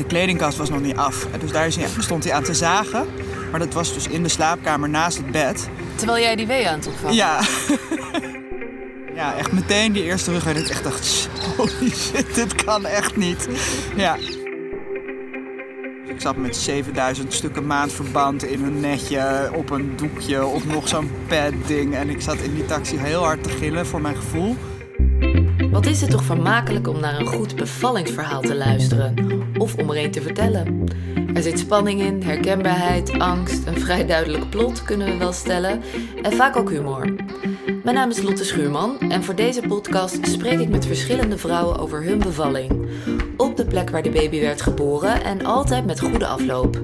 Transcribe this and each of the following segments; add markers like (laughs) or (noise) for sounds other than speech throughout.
de kledingkast was nog niet af. Dus daar stond hij aan te zagen. Maar dat was dus in de slaapkamer naast het bed. Terwijl jij die wee aan het opvangen? Ja. (laughs) ja, echt meteen die eerste rug. En ik echt dacht, holy shit, dit kan echt niet. Ja. Ik zat met 7000 stukken maandverband in een netje, op een doekje, op nog zo'n padding. En ik zat in die taxi heel hard te gillen voor mijn gevoel. Wat is het toch vermakelijk om naar een goed bevallingsverhaal te luisteren? Of om er een te vertellen? Er zit spanning in, herkenbaarheid, angst, een vrij duidelijk plot kunnen we wel stellen. En vaak ook humor. Mijn naam is Lotte Schuurman en voor deze podcast spreek ik met verschillende vrouwen over hun bevalling. Op de plek waar de baby werd geboren en altijd met goede afloop.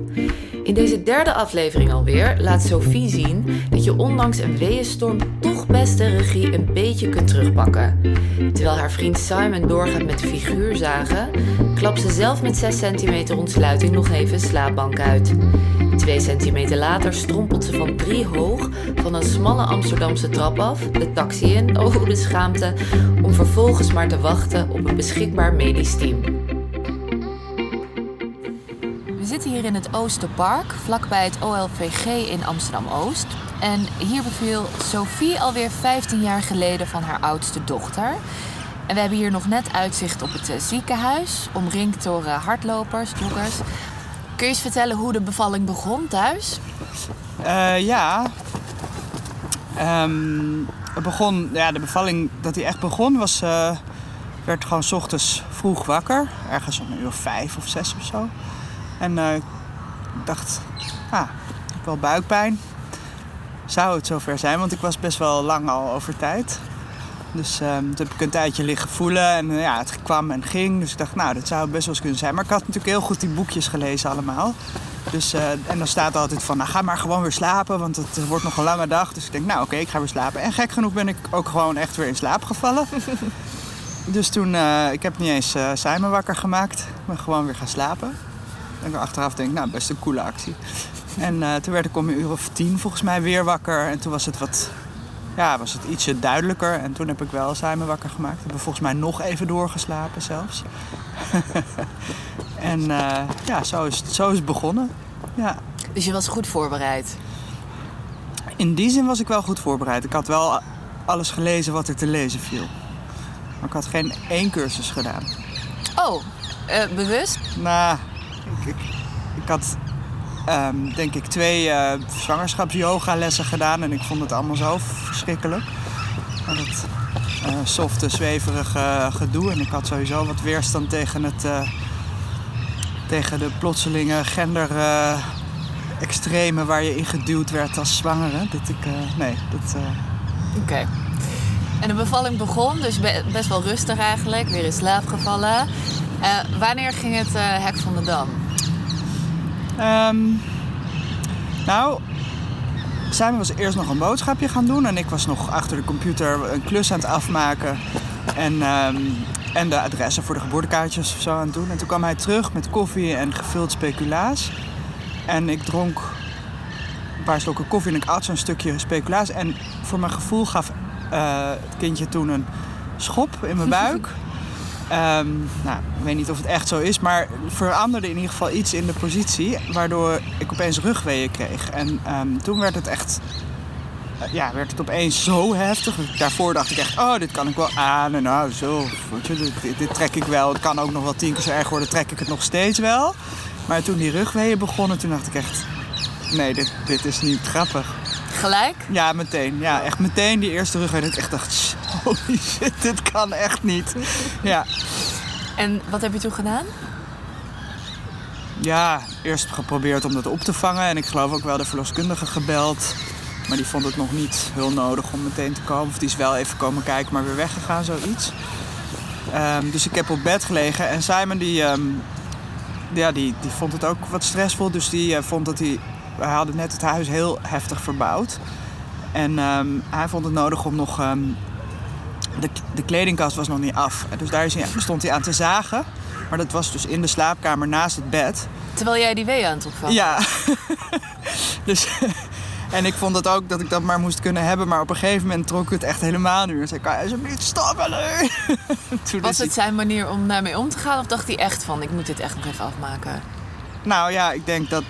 In deze derde aflevering alweer laat Sophie zien je ondanks een weeënstorm toch best de regie een beetje kunt terugpakken. Terwijl haar vriend Simon doorgaat met figuurzagen, klapt ze zelf met 6 centimeter ontsluiting nog even slaapbank uit. Twee centimeter later strompelt ze van drie hoog van een smalle Amsterdamse trap af, de taxi in, oh de schaamte, om vervolgens maar te wachten op een beschikbaar medisch team. We zitten hier in het Oosterpark, vlakbij het OLVG in Amsterdam-Oost. En hier beviel Sophie alweer 15 jaar geleden van haar oudste dochter. En we hebben hier nog net uitzicht op het eh, ziekenhuis, omringd door eh, hardlopers, joggers. Kun je eens vertellen hoe de bevalling begon thuis? Uh, ja. Um, het begon, ja, de bevalling dat hij echt begon was. Werd gewoon s ochtends vroeg wakker. Ergens om een uur vijf of zes of zo. En uh, ik dacht, ah, ik heb wel buikpijn. Zou het zover zijn, want ik was best wel lang al over tijd. Dus um, toen heb ik een tijdje liggen voelen en uh, ja, het kwam en ging. Dus ik dacht, nou, dat zou best wel eens kunnen zijn. Maar ik had natuurlijk heel goed die boekjes gelezen allemaal. Dus, uh, en dan staat altijd van, nou, ga maar gewoon weer slapen, want het wordt nog een lange dag. Dus ik denk, nou, oké, okay, ik ga weer slapen. En gek genoeg ben ik ook gewoon echt weer in slaap gevallen. (laughs) dus toen, ik heb niet eens Simon wakker gemaakt. Ik ben gewoon weer gaan slapen. En ik achteraf denk, nou, best een coole actie. En toen werd ik om een uur of tien volgens mij weer wakker. En toen was het wat ja, was het ietsje duidelijker. En toen heb ik wel Simon wakker gemaakt. Hebben volgens mij nog even doorgeslapen zelfs. (laughs) en uh, ja, zo is, het, zo is het begonnen. Ja. Dus je was goed voorbereid? In die zin was ik wel goed voorbereid. Ik had wel alles gelezen wat er te lezen viel. Maar ik had geen één cursus gedaan. Oh, uh, bewust? Nou, ik, ik, had um, denk ik twee uh, zwangerschapsyoga-lessen gedaan. En ik vond het allemaal zo verschrikkelijk. Dat uh, softe, zweverige gedoe. En ik had sowieso wat weerstand tegen, het, uh, tegen de plotselinge gender extreme waar je in geduwd werd als zwangere. Dat ik, nee, dat... Oké. En de bevalling begon, dus best wel rustig eigenlijk. Weer in slaap gevallen. wanneer ging het hek van de dam? Um, nou, Simon was eerst nog een boodschapje gaan doen en ik was nog achter de computer een klus aan het afmaken en, um, en de adressen voor de geboortekaartjes of zo aan het doen. En toen kwam hij terug met koffie en gevuld speculaas. En ik dronk een paar slokken koffie en ik at zo'n stukje speculaas. En voor mijn gevoel gaf uh, het kindje toen een schop in mijn (laughs) buik. Um, nou, ik weet niet of het echt zo is, maar veranderde in ieder geval iets in de positie, waardoor ik opeens rugweeën kreeg. En um, toen werd het echt, uh, ja, werd het opeens zo heftig. Daarvoor dacht ik echt, oh, dit kan ik wel aan en nou, zo, dit trek ik wel. Het kan ook nog wel tien keer zo erg worden, trek ik het nog steeds wel. Maar toen die rugweeën begonnen, toen dacht ik echt, nee, dit, dit is niet grappig. Gelijk? Ja, meteen. Ja, echt meteen die eerste rug. En ik echt dacht, holy shit, dit kan echt niet. Ja. En wat heb je toen gedaan? Ja, eerst geprobeerd om dat op te vangen. En ik geloof ook wel de verloskundige gebeld. Maar die vond het nog niet heel nodig om meteen te komen. Of die is wel even komen kijken, maar weer weggegaan, zoiets. Um, dus ik heb op bed gelegen. En Simon die, um, ja, die, die vond het ook wat stressvol. Dus die uh, vond dat hij we hadden net het huis heel heftig verbouwd. En um, hij vond het nodig om nog. Um, de, de, kledingkast was nog niet af. Dus daar hij, stond hij aan te zagen. Maar dat was dus in de slaapkamer naast het bed. Terwijl jij die wee aan het opvangen? Ja. (laughs) dus, (laughs) en ik vond het ook dat ik dat maar moest kunnen hebben. Maar op een gegeven moment trok ik het echt helemaal nu. En zei ik, alsjeblieft stoppen nu? (laughs) Toen Was is het zijn manier om daarmee om te gaan? Of dacht hij echt van, ik moet dit echt nog even afmaken? Nou ja, ik denk dat,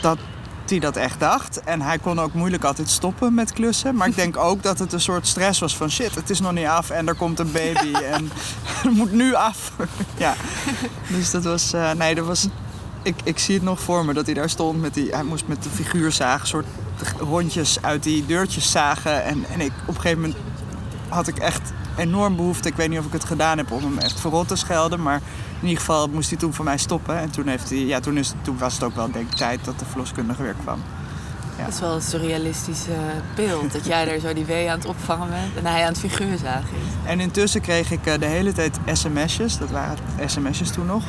dat hij dat echt dacht. En hij kon ook moeilijk altijd stoppen met klussen. Maar ik denk (laughs) ook dat het een soort stress was van... shit, het is nog niet af en er komt een baby (laughs) en (laughs) het moet nu af. ja, dus dat was... eh, nee, dat was... Ik, ik zie het nog voor me dat hij daar stond met die... Hij moest met de figuurzaag soort rondjes uit die deurtjes zagen. En, en ik, op een gegeven moment had ik echt enorm behoefte. Ik weet niet of ik het gedaan heb om hem echt verrot te schelden. Maar in ieder geval moest hij toen van mij stoppen. En toen, heeft hij, ja, toen, is, toen was het ook wel denk ik tijd dat de verloskundige weer kwam. Dat is wel een surrealistisch eh, beeld. dat jij daar zo die wee aan het opvangen bent en hij aan het figuurzagen is. En intussen kreeg ik eh, de hele tijd sms'jes. Dat waren sms'jes toen nog.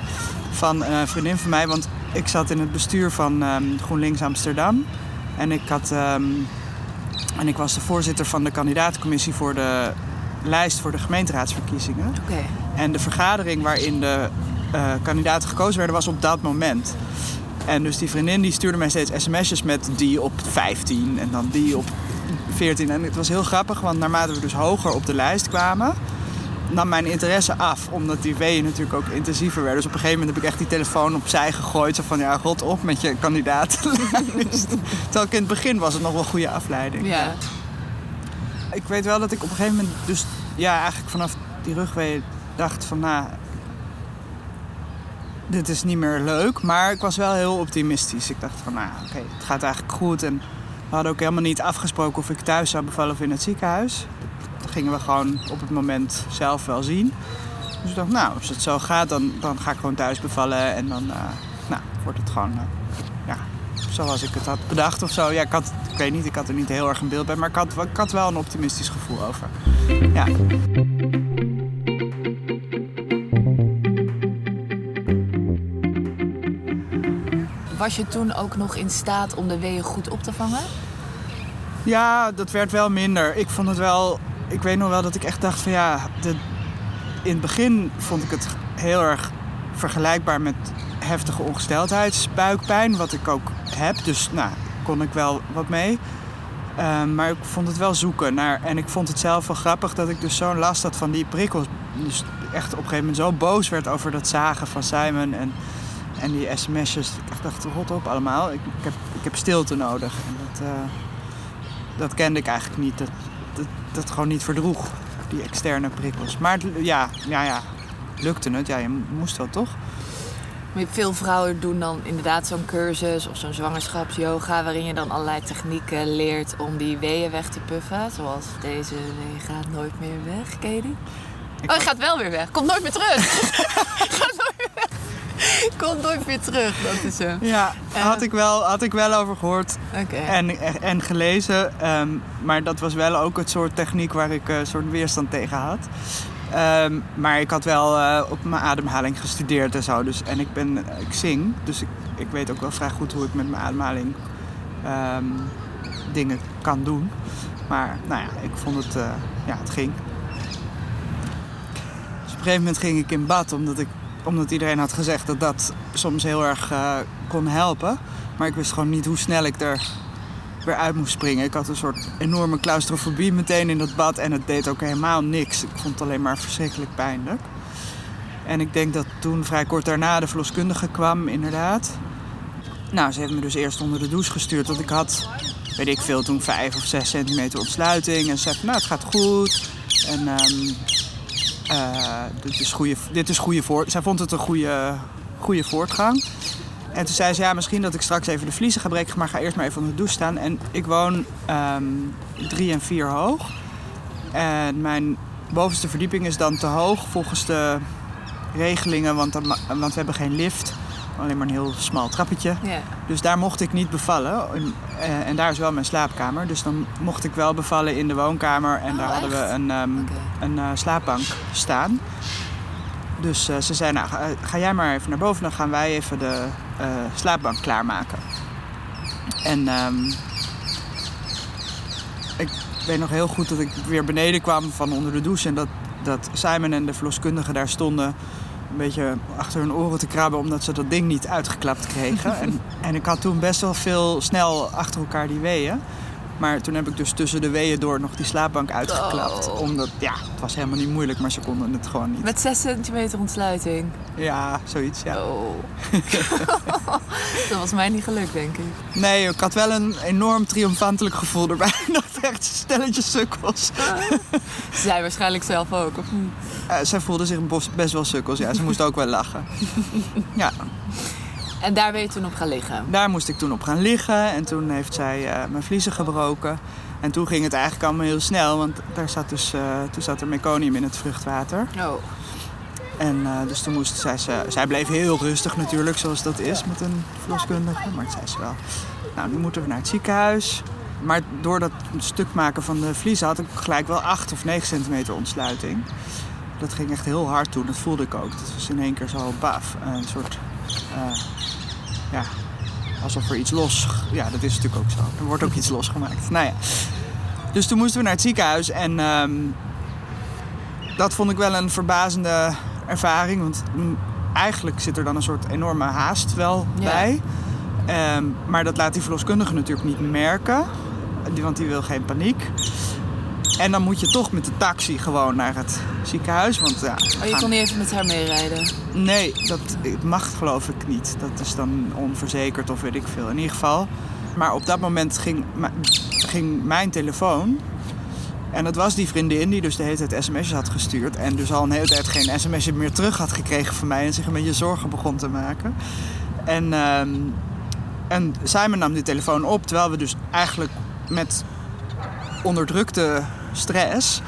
Van eh, een vriendin van mij. Want ik zat in het bestuur van ehm, GroenLinks Amsterdam. En ik, had, ehm, en ik was de voorzitter van de kandidaatcommissie voor de lijst voor de gemeenteraadsverkiezingen. Oké. En de vergadering waarin de eh, kandidaten gekozen werden was op dat moment. En dus die vriendin die stuurde mij steeds sms'jes met die op 15 en dan die op 14. En het was heel grappig, want naarmate we dus hoger op de lijst kwamen, nam mijn interesse af. Omdat die weeën natuurlijk ook intensiever werden. Dus op een gegeven moment heb ik echt die telefoon opzij gegooid. Zo van, ja, rot op met je kandidatenlijst. (laughs) Terwijl ik in het begin was het nog wel een goede afleiding. Ja. Ik weet wel dat ik op een gegeven moment dus ja, eigenlijk vanaf die rugwee dacht van nou, dit is niet meer leuk. Maar ik was wel heel optimistisch. Ik dacht van nou, oké, het gaat eigenlijk goed. En we hadden ook helemaal niet afgesproken of ik thuis zou bevallen of in het ziekenhuis. Dat gingen we gewoon op het moment zelf wel zien. Dus ik dacht, nou, als het zo gaat, dan, dan ga ik gewoon thuis bevallen. En dan eh, nou, wordt het gewoon, eh, zoals ik het had bedacht of zo. Ja, ik, had, ik weet niet, ik had er niet heel erg een beeld bij. Maar ik had, ik had wel een optimistisch gevoel over. Ja. Was je toen ook nog in staat om de weeën goed op te vangen? Ja, dat werd wel minder. Ik vond het wel. Ik weet nog wel dat ik echt dacht van ja. De, in het begin vond ik het heel erg vergelijkbaar met heftige ongesteldheidsbuikpijn, wat ik ook heb. Dus nou, kon ik wel wat mee. Ehm, maar ik vond het wel zoeken naar. En ik vond het zelf wel grappig dat ik dus zo'n last had van die prikkels. Dus echt op een gegeven moment zo boos werd over dat zagen van Simon en, en die sms'jes. Ik dacht, rot op allemaal. Ik, ik, heb, ik heb stilte nodig. En dat, eh, dat kende ik eigenlijk niet. Dat, dat, dat gewoon niet verdroeg, die externe prikkels. Maar ja, ja, ja, lukte het. Ja, je moest wel toch? Veel vrouwen doen dan inderdaad zo'n cursus of zo'n zwangerschapsyoga... waarin je dan allerlei technieken leert om die weeën weg te puffen. Zoals deze wee gaat nooit meer weg? Ik Oh, hij gaat wel weer weg. Komt nooit meer terug. (laughs) gaat nooit meer weg. Komt nooit meer terug. Dat is zo. Ja, had ik wel, had ik wel over gehoord en, en gelezen. Ehm, maar dat was wel ook het soort techniek waar ik eh, een soort weerstand tegen had. Ehm, maar ik had wel eh, op mijn ademhaling gestudeerd en zo. Dus, en ik, ben, ik zing, dus ik, ik weet ook wel vrij goed hoe ik met mijn ademhaling ehm, dingen kan doen. Maar nou ja, ik vond het, eh, ja, het ging. Dus op een gegeven moment ging ik in bad, omdat, ik, omdat iedereen had gezegd dat dat soms heel erg eh, kon helpen. Maar ik wist gewoon niet hoe snel ik er uit moest springen. Ik had een soort enorme claustrofobie meteen in dat bad en het deed ook helemaal niks. Ik vond het alleen maar verschrikkelijk pijnlijk. En ik denk dat toen vrij kort daarna de verloskundige kwam, inderdaad. Nou, ze heeft me dus eerst onder de douche gestuurd. Want ik had, weet ik veel, toen vijf of zes centimeter ontsluiting. En ze zei nou, het gaat goed. En ehm, eh, dit is goede, dit is goede voor. Zij vond het een goede, goede voortgang. En toen zei ze, ja, misschien dat ik straks even de vliezen ga breken, maar ga eerst maar even onder de douche staan. En ik woon ehm, drie en vier hoog. En mijn bovenste verdieping is dan te hoog volgens de regelingen, want, dan, want we hebben geen lift. Alleen maar een heel smal trappetje. Ja. Dus daar mocht ik niet bevallen. En, eh, en daar is wel mijn slaapkamer. Dus dan mocht ik wel bevallen in de woonkamer. En Oh, daar hadden we een, ehm, een eh, slaapbank staan. Dus eh, ze zei, nou, ga, ga jij maar even naar boven. Dan gaan wij even de eh, slaapbank klaarmaken. En ehm, ik weet nog heel goed dat ik weer beneden kwam van onder de douche. En dat, dat Simon en de verloskundige daar stonden een beetje achter hun oren te krabben omdat ze dat ding niet uitgeklapt kregen. (laughs) en, en ik had toen best wel veel snel achter elkaar die weeën. Maar toen heb ik dus tussen de weeën door nog die slaapbank uitgeklapt. Oh. Omdat, ja, het was helemaal niet moeilijk, maar ze konden het gewoon niet. Met 6 centimeter ontsluiting. Ja, zoiets, ja. Oh. (laughs) (laughs) dat was mij niet gelukt, denk ik. Nee, ik had wel een enorm triomfantelijk gevoel erbij. (laughs) Dacht echt, stelletje sukkels. Zei waarschijnlijk zelf ook, of niet? Eh, zij voelde zich best wel sukkels, ja. Ze moest ook wel lachen. Ja, En daar ben je toen op gaan liggen. daar moest ik toen op gaan liggen. En toen heeft zij eh, mijn vliezen gebroken. En toen ging het eigenlijk allemaal heel snel. Want daar zat dus, eh, toen zat er meconium in het vruchtwater. Oh. En eh, dus toen moest zij, ze, zij bleef heel rustig natuurlijk, zoals dat is met een verloskundige. Maar het zei ze wel, nou nu moeten we naar het ziekenhuis. Maar door dat stuk maken van de vliezen had ik gelijk wel 8 of 9 centimeter ontsluiting. Dat ging echt heel hard toen, dat voelde ik ook. Dat was in één keer zo baf. Een soort, ja, alsof er iets los... Ja, dat is natuurlijk ook zo. Er wordt ook iets losgemaakt. Nou ja. Dus toen moesten we naar het ziekenhuis en... ehm, dat vond ik wel een verbazende ervaring. Want eigenlijk zit er dan een soort enorme haast wel Ja. bij. Ehm, maar dat laat die verloskundige natuurlijk niet merken. Want die wil geen paniek. En dan moet je toch met de taxi gewoon naar het ziekenhuis. Want ja, Oh, je gaan- kon niet even met haar meerijden. Nee, dat mag geloof ik niet. Dat is dan onverzekerd of weet ik veel. In ieder geval. Maar op dat moment ging, ging mijn telefoon. En dat was die vriendin die dus de hele tijd sms'jes had gestuurd. En dus al een hele tijd geen sms'je meer terug had gekregen van mij. En zich een beetje zorgen begon te maken. En, ehm, en Simon nam die telefoon op. Terwijl we dus eigenlijk met onderdrukte stress...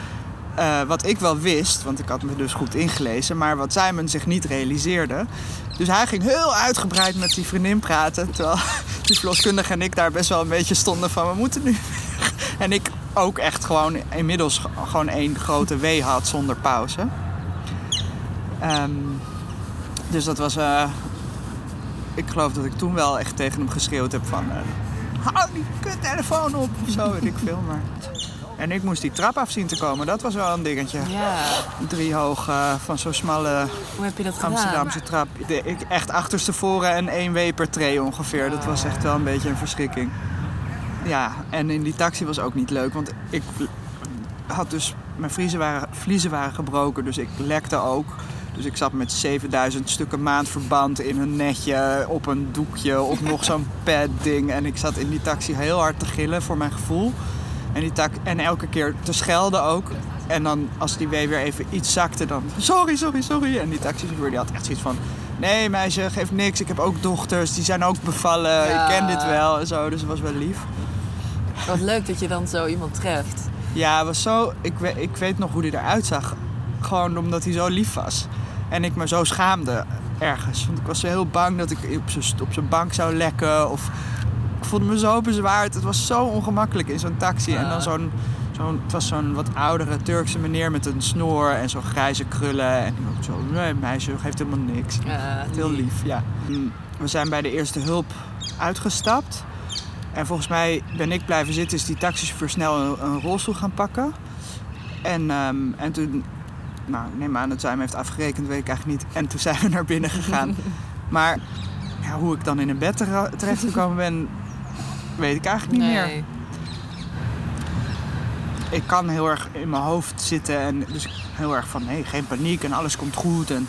eh, wat ik wel wist, want ik had me dus goed ingelezen... maar wat Simon zich niet realiseerde... Dus hij ging heel uitgebreid met die vriendin praten. Terwijl (laughs) die verloskundige en ik daar best wel een beetje stonden van... we moeten nu. En ik ook echt gewoon inmiddels gewoon één grote wee had zonder pauze. Ehm, dus dat was... eh, ik geloof dat ik toen wel echt tegen hem geschreeuwd heb van... eh, hou die kuttelefoon op of zo, weet ik veel. Maar... En ik moest die trap af zien te komen. Dat was wel een dingetje. Ja. Drie hoog eh, van zo'n smalle Hoe heb je dat gedaan? Amsterdamse trap. De, ik, echt achterstevoren en één W per tree ongeveer. Dat was echt wel een beetje een verschrikking. Ja, en in die taxi was ook niet leuk. Want ik had dus... Mijn vliezen waren, vliezen waren gebroken, dus ik lekte ook. Dus ik zat met 7000 stukken maandverband in een netje, op een doekje, op nog zo'n (laughs) padding. En ik zat in die taxi heel hard te gillen voor mijn gevoel. En, die tak en elke keer te schelden ook. En dan als die wee weer even iets zakte, dan sorry, sorry, sorry. En die taxichauffeur die had echt zoiets van... Nee meisje, geef niks. Ik heb ook dochters, die zijn ook bevallen. Ja. Ik ken dit wel en zo. Dus het was wel lief. Wat leuk dat je dan zo iemand treft. Ja, was zo... Ik, we- ik weet nog hoe hij eruit zag. Gewoon omdat hij zo lief was. En ik me zo schaamde ergens. Want ik was zo heel bang dat ik op zijn- op zijn bank zou lekken. Of voelde me zo bezwaard. Het was zo ongemakkelijk in zo'n taxi. En dan zo'n... Zo'n, het was zo'n wat oudere Turkse meneer met een snor en zo'n grijze krullen. En ik zo, nee meisje, geeft helemaal niks. Ja, heel lief, ja. Mm, We zijn bij de eerste hulp uitgestapt. En volgens mij ben ik blijven zitten, is die taxichauffeur snel een, een rolstoel gaan pakken. En, ehm, en toen, nou, ik neem aan dat zij hem heeft afgerekend, weet ik eigenlijk niet. En toen zijn we naar binnen gegaan. (laughs) maar ja, hoe ik dan in een bed tere- terechtgekomen ben, weet ik eigenlijk niet meer. Nee. Ik kan heel erg in mijn hoofd zitten en dus heel erg van nee, geen paniek en alles komt goed. En,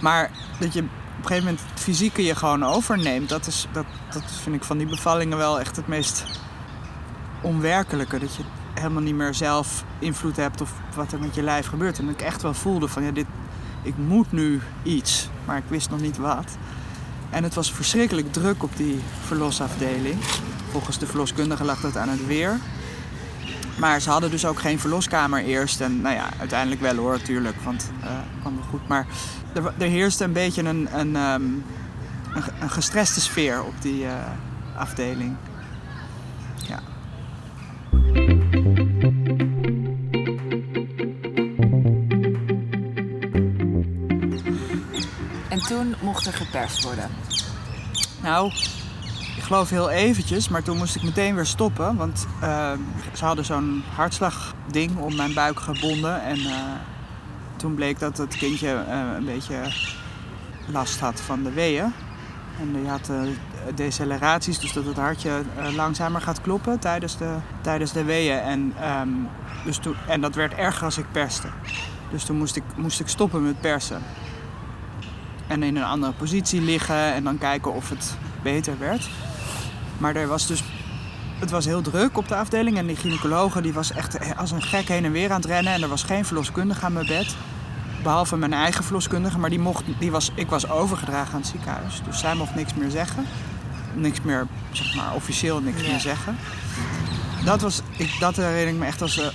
maar dat je op een gegeven moment het fysieke je gewoon overneemt, dat, is, dat, dat vind ik van die bevallingen wel echt het meest onwerkelijke. Dat je helemaal niet meer zelf invloed hebt op wat er met je lijf gebeurt. En dat ik echt wel voelde van ja, dit, ik moet nu iets, maar ik wist nog niet wat. En het was verschrikkelijk druk op die verlosafdeling. Volgens de verloskundige lag dat aan het weer. Maar ze hadden dus ook geen verloskamer eerst. En nou ja, uiteindelijk wel hoor, natuurlijk. Want eh kwam wel goed. Maar er, er heerste een beetje een, een, ehm, een, ge- een gestreste sfeer op die eh, afdeling. Ja. En toen mocht er geperst worden. Nou, geloof heel eventjes, maar toen moest ik meteen weer stoppen. Want eh, ze hadden zo'n hartslagding om mijn buik gebonden. En eh, toen bleek dat het kindje eh, een beetje last had van de weeën. En die had uh, deceleraties, dus dat het hartje langzamer gaat kloppen tijdens de, tijdens de weeën. En, um, dus toen, en dat werd erger als ik perste. Dus toen moest ik, moest ik stoppen met persen. En in een andere positie liggen en dan kijken of het beter werd. Maar er was dus het was heel druk op de afdeling en die gynaecologe die was echt als een gek heen en weer aan het rennen. En er was geen verloskundige aan mijn bed. Behalve mijn eigen verloskundige, maar die mocht, die was, ik was overgedragen aan het ziekenhuis. Dus zij mocht niks meer zeggen. Niks meer, zeg maar, officieel niks meer zeggen. Dat, was, ik, dat herinner ik me echt als een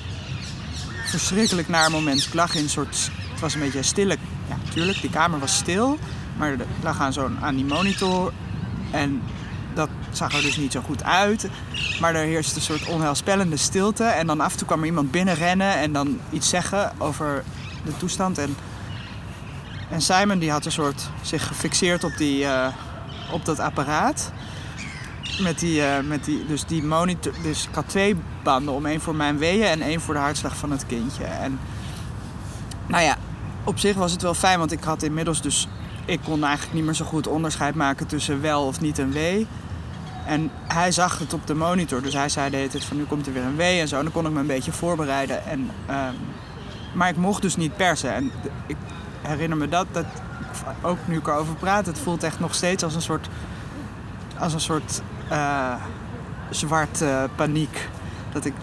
verschrikkelijk naar moment. Ik lag in een soort, het was een beetje stille, ja natuurlijk, die kamer was stil. Maar ik lag aan, zo'n, aan die monitor en zag er dus niet zo goed uit. Maar er heerste een soort onheilspellende stilte. En dan af en toe kwam er iemand binnenrennen en dan iets zeggen over de toestand. En, en Simon die had een soort zich gefixeerd op, die, uh, op dat apparaat. Met die, uh, met die, dus die monitor. Dus ik had twee banden om één voor mijn weeën en één voor de hartslag van het kindje. En nou ja, op zich was het wel fijn, want ik had inmiddels dus. Ik kon eigenlijk niet meer zo goed onderscheid maken tussen wel of niet een wee. En hij zag het op de monitor, dus hij zei de hele van nu komt er weer een wee en zo. En dan kon ik me een beetje voorbereiden. En, um, maar ik mocht dus niet persen. En ik herinner me dat, dat ook nu ik erover praat, het voelt echt nog steeds als een soort, als een soort uh, zwart uh, paniek. Dat ik,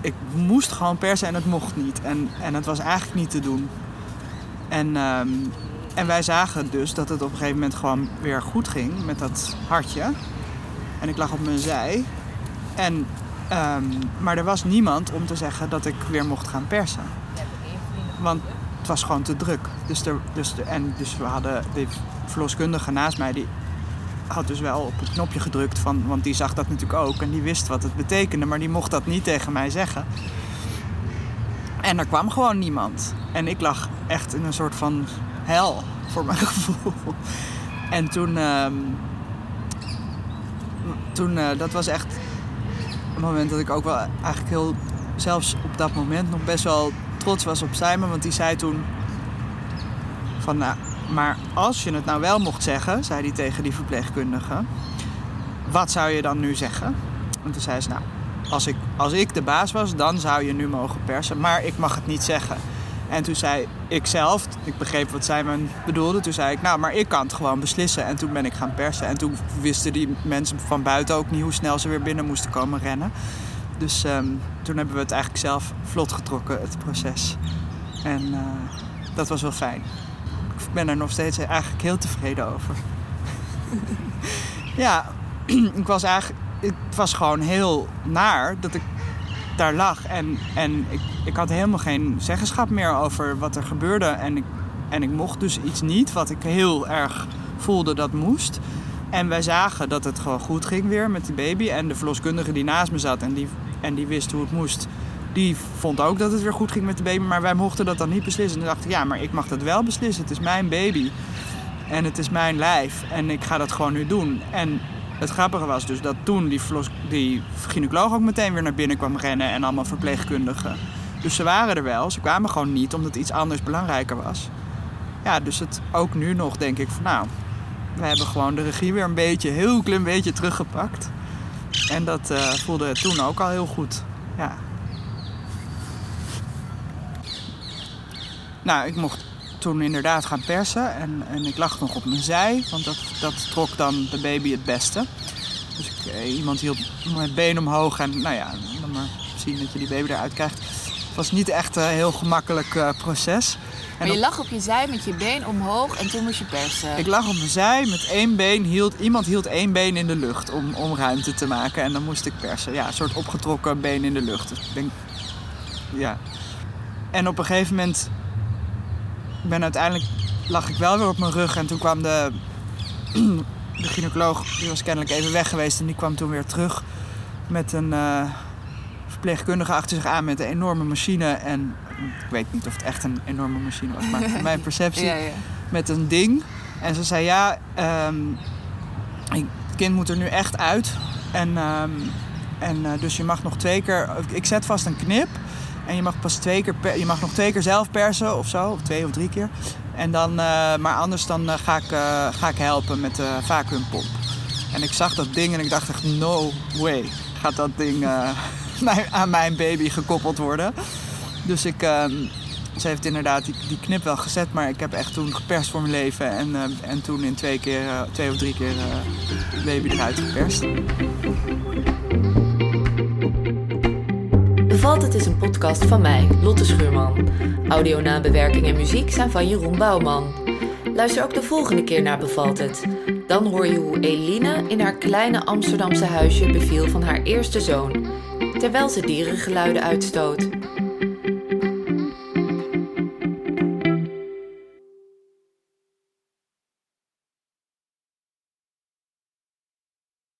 ik moest gewoon persen en het mocht niet. En, en het was eigenlijk niet te doen. En, um, en wij zagen dus dat het op een gegeven moment gewoon weer goed ging met dat hartje. En ik lag op mijn zij. En, um, maar er was niemand om te zeggen dat ik weer mocht gaan persen. Want het was gewoon te druk. Dus, er, dus, de, en dus we hadden de verloskundige naast mij, die had dus wel op het knopje gedrukt. Van, want die zag dat natuurlijk ook en die wist wat het betekende. Maar die mocht dat niet tegen mij zeggen. En er kwam gewoon niemand. En ik lag echt in een soort van hel, voor mijn (laughs) gevoel. En toen... Um, toen, uh, dat was echt een moment dat ik ook wel eigenlijk heel, zelfs op dat moment nog best wel trots was op Simon. Want die zei toen van, nou, maar als je het nou wel mocht zeggen, zei hij tegen die verpleegkundige, wat zou je dan nu zeggen? En toen zei ze, nou, als ik, als ik de baas was, dan zou je nu mogen persen, maar ik mag het niet zeggen. En toen zei ik zelf, ik begreep wat zij me bedoelde, toen zei ik, nou, maar ik kan het gewoon beslissen. En toen ben ik gaan persen. En toen wisten die mensen van buiten ook niet hoe snel ze weer binnen moesten komen rennen. Dus um, toen hebben we het eigenlijk zelf vlot getrokken, het proces. En uh, dat was wel fijn. Ik ben er nog steeds eigenlijk heel tevreden over. (laughs) ja, (clears throat) ik was eigenlijk, het was gewoon heel naar dat ik daar lag. En, en ik, ik had helemaal geen zeggenschap meer over wat er gebeurde. En ik, en ik mocht dus iets niet wat ik heel erg voelde dat moest. En wij zagen dat het gewoon goed ging weer met die baby. En de verloskundige die naast me zat en die, en die wist hoe het moest, die vond ook dat het weer goed ging met de baby. Maar wij mochten dat dan niet beslissen. En toen dacht ik, ja, maar ik mag dat wel beslissen. Het is mijn baby. En het is mijn lijf. En ik ga dat gewoon nu doen. En het grappige was dus dat toen die, die gynaecoloog ook meteen weer naar binnen kwam rennen en allemaal verpleegkundigen. Dus ze waren er wel, ze kwamen gewoon niet omdat iets anders belangrijker was. Ja, dus het ook nu nog denk ik van nou, we hebben gewoon de regie weer een beetje, heel klein beetje teruggepakt. En dat uh, voelde toen ook al heel goed. Ja. Nou, ik mocht toen inderdaad gaan persen. En, en ik lag nog op mijn zij, want dat, dat trok dan de baby het beste. Dus ik, eh, iemand hield mijn been omhoog en nou ja, dan maar zien dat je die baby eruit krijgt. Het was niet echt een heel gemakkelijk uh, proces. Maar je lag op je zij met je been omhoog en toen moest je persen. Ik lag op mijn zij met één been. Hield, iemand hield één been in de lucht om, om ruimte te maken. En dan moest ik persen. Ja, een soort opgetrokken been in de lucht. Dus ik denk, ja. En op een gegeven moment ik ben uiteindelijk lag ik wel weer op mijn rug en toen kwam de, (clears throat) de gynaecoloog, die was kennelijk even weg geweest en die kwam toen weer terug met een uh, verpleegkundige achter zich aan met een enorme machine. En ik weet niet of het echt een enorme machine was, maar (laughs) mijn perceptie ja, ja. met een ding. En ze zei ja, um, het kind moet er nu echt uit. En, um, en uh, dus je mag nog twee keer, ik zet vast een knip. En je mag pas twee keer, per, je mag nog twee keer zelf persen of zo, of twee of drie keer. En dan, eh, maar anders dan eh, ga, ik, eh, ga ik helpen met de vacuümpomp. En ik zag dat ding en ik dacht echt, no way. Gaat dat ding (laughs) aan mijn baby gekoppeld worden? Dus ik, ehm, ze heeft inderdaad die, knip wel gezet, maar ik heb echt toen geperst voor mijn leven. En, en toen in twee, keer, twee of drie keer baby eruit geperst. Het is een podcast van mij, Lotte Schuurman. Audio-nabewerking en muziek zijn van Jeroen Bouwman. Luister ook de volgende keer naar Bevalt het. Dan hoor je hoe Eline in haar kleine Amsterdamse huisje beviel van haar eerste zoon, terwijl ze dierengeluiden uitstoot.